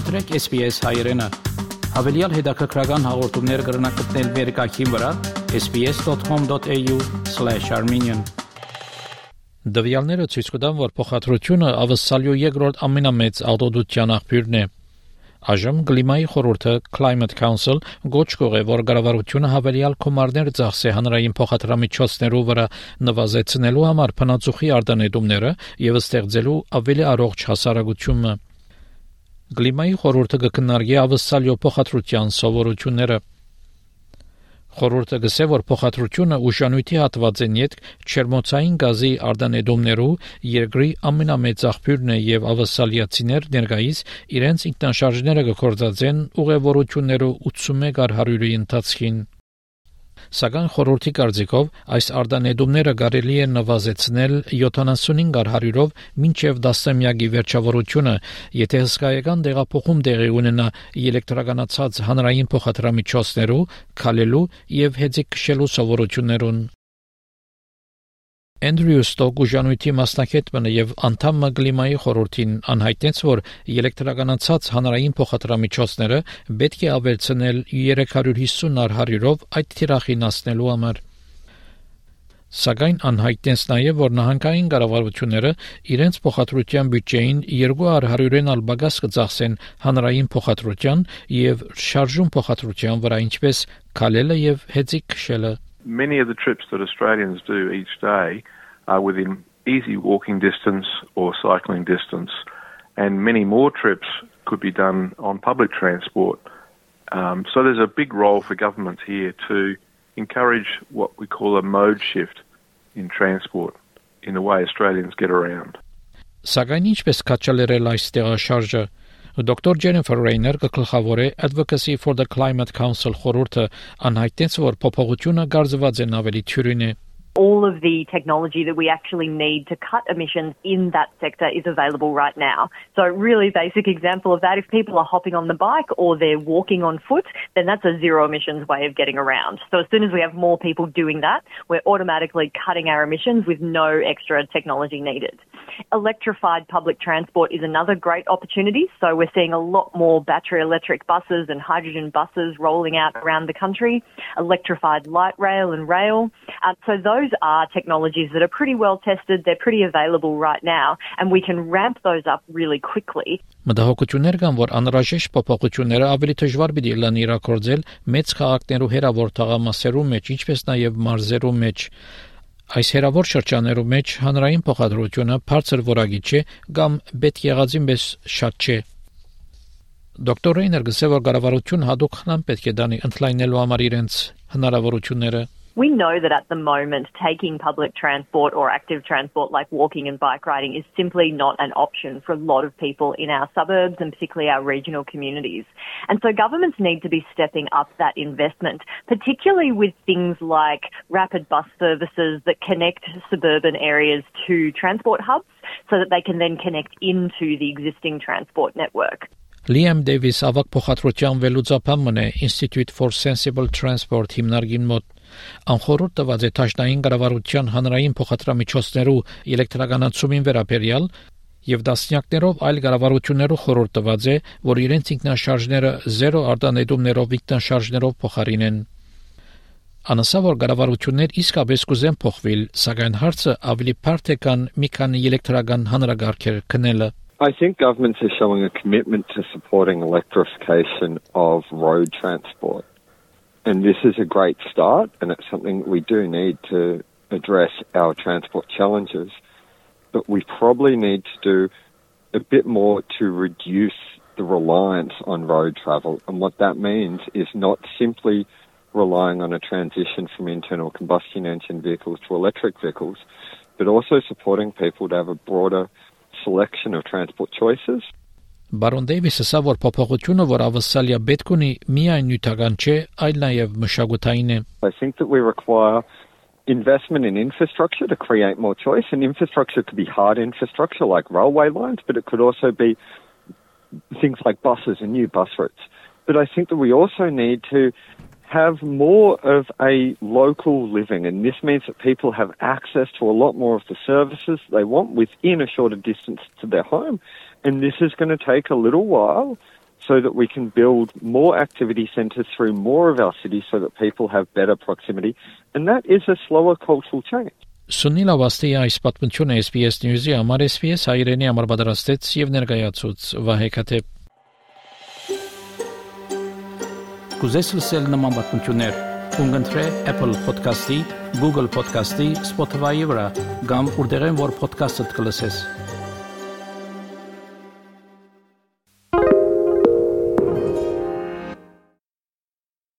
Մտրեք SPS հայերեն։ Հավելյալ հետաքրքրական հաղորդումներ կգրնակցնել վերկայքին վրա sps.com.au/armenian Դվյալները ցույց կտան, որ փոխադրությունը ավսալյո երկրորդ ամենամեծ արտադրության աղբյուրն է։ Այժմ Գլիմայի խորհուրդը Climate Council գոչ կողե, որ կառավարությունը հավելյալ կոմարներ ծախսե հանրային փոխադրամիջոցներով վրա նվազեցնելու համար փնացուխի արտանետումները եւ ստեղծելու ավելի առողջ հասարակությունը։ Գլիմայի խորհուրդը կքննարկի ավսալյո փոխադրության սովորությունները։ Խորհուրդը գսե որ փոխադրությունը ուժանույթի հատված են յետ չերմոցային գազի արտանետումներու երկրի ամենամեծ աղբյուրն է եւ ավսալիացիներ ներկայիս իրենց ինքնաշարժները կկործածեն ուղևորություններու 81 100-ի ընթացքին Սակայն խորհրդի կարծիքով այս արտանետումները կարելի է նվազեցնել 75 100-ով մինչև 10-ամյակի վերջավորությունը, եթե հսկայական տեղափոխում տեղի ունենա էլեկտրականացած հանրային փոխադրամիջոցներու, քալելու եւ հեծիկ քշելու սովորություններուն։ Էնդրյու Ստոկ ուժանույթի մասնակիցը եւ անդամը կլիմայի խորհրդին անհայտեց, որ էլեկտրականացած հանրային փոխադրամիջոցները պետք է ավելցնել 350 առ 100-ով այդ թիրախին հասնելու համար։ Սակայն անհայտեց նաև, որ նահանգային կառավարությունները իրենց փոխադրության բյուջեին 2 առ 100-ին ալբագաս կծախսեն հանրային փոխադրության եւ շարժում փոխադրության վրա, ինչպես քալելը եւ հեծիկ քշելը։ Many of the trips that Australians do each day are within easy walking distance or cycling distance, and many more trips could be done on public transport. Um, so there's a big role for governments here to encourage what we call a mode shift in transport in the way Australians get around. Սակայն ինչպես կաչալերել այս տեղաշարժը Դոկտոր Ջենիֆեր Ռեյներ կգլխավորե Advocacy for the Climate Council խորհուրդը անհայտեց, որ փոփոխությունը գարձված են ավելի թյուրին է all of the technology that we actually need to cut emissions in that sector is available right now. So really basic example of that, if people are hopping on the bike or they're walking on foot, then that's a zero emissions way of getting around. So as soon as we have more people doing that, we're automatically cutting our emissions with no extra technology needed. Electrified public transport is another great opportunity. So we're seeing a lot more battery electric buses and hydrogen buses rolling out around the country, electrified light rail and rail. Uh, so those those are technologies that are pretty well tested, they're pretty available right now, and we can ramp those up really quickly. Մտահոգություններ կան, որ անհրաժեշտ փոփոխությունները ավելի դժվար պիտի լան իրակորձել մեծ քաղաքներու հերավոր թաղամասերու մեջ, ինչպես նաև մարզերու մեջ։ Այս հերավոր շրջաներու մեջ հանրային փոխադրությունը բարձր որակի չէ կամ պետք եղածին պես շատ չէ։ Դոկտոր Ռեյներ գսե որ կառավարություն հadoop խնամ պետք է դանի ընդլայնելու համար իրենց հնարավորությունները We know that at the moment, taking public transport or active transport like walking and bike riding is simply not an option for a lot of people in our suburbs and particularly our regional communities. And so governments need to be stepping up that investment, particularly with things like rapid bus services that connect suburban areas to transport hubs so that they can then connect into the existing transport network. Liam Davis ավակ փոխադրության վերլուծապանն է Institute for Sensible Transport հիմնարկին մոտ Անխորհուրդ տված է Թաշնային կառավարության հանրային փոխադրամիջոցներու էլեկտրականացումին վերաբերյալ եւ դասնյակներով այլ կառավարություններու խորհուրդ տված է, որ իրենց ինքնաշարժները 0 արտանետումներով ինքնաշարժներով փոխարինեն։ Անասա որ կառավարություններ իսկապես կուզեն փոխվել, սակայն հարցը ավելի բարդ է կան մի քանի էլեկտրական հանրագարքեր քնելը։ I think governments are showing a commitment to supporting electrification of road transport. And this is a great start, and it's something we do need to address our transport challenges. But we probably need to do a bit more to reduce the reliance on road travel. And what that means is not simply relying on a transition from internal combustion engine vehicles to electric vehicles, but also supporting people to have a broader selection of transport choices. Բարոն Դեյվիսը ասա, որ փոփոխությունը, որ ավսալիա պետք ունի, միայն նյութական չէ, այլ նաև մշակութային է։ I think that we require investment in infrastructure to create more choice and infrastructure could be hard infrastructure like railway lines, but it could also be things like buses and new bus routes. But I think that we also need to have more of a local living, and this means that people have access to a lot more of the services they want within a shorter distance to their home. And this is going to take a little while, so that we can build more activity centres through more of our cities so that people have better proximity. And that is a slower cultural change. Սունիլ Ավաստի այս պատմությունը SPS News-ի համար SPS հայրենի համար պատրաստեց եւ ներկայացուց Վահե Քաթեփ Կուզես լսել նման պատմություններ կընտրե Apple Podcast-ի, Google Podcast-ի, Spotify-ի վրա, կամ որտեղեն որ podcast-ը դուք լսես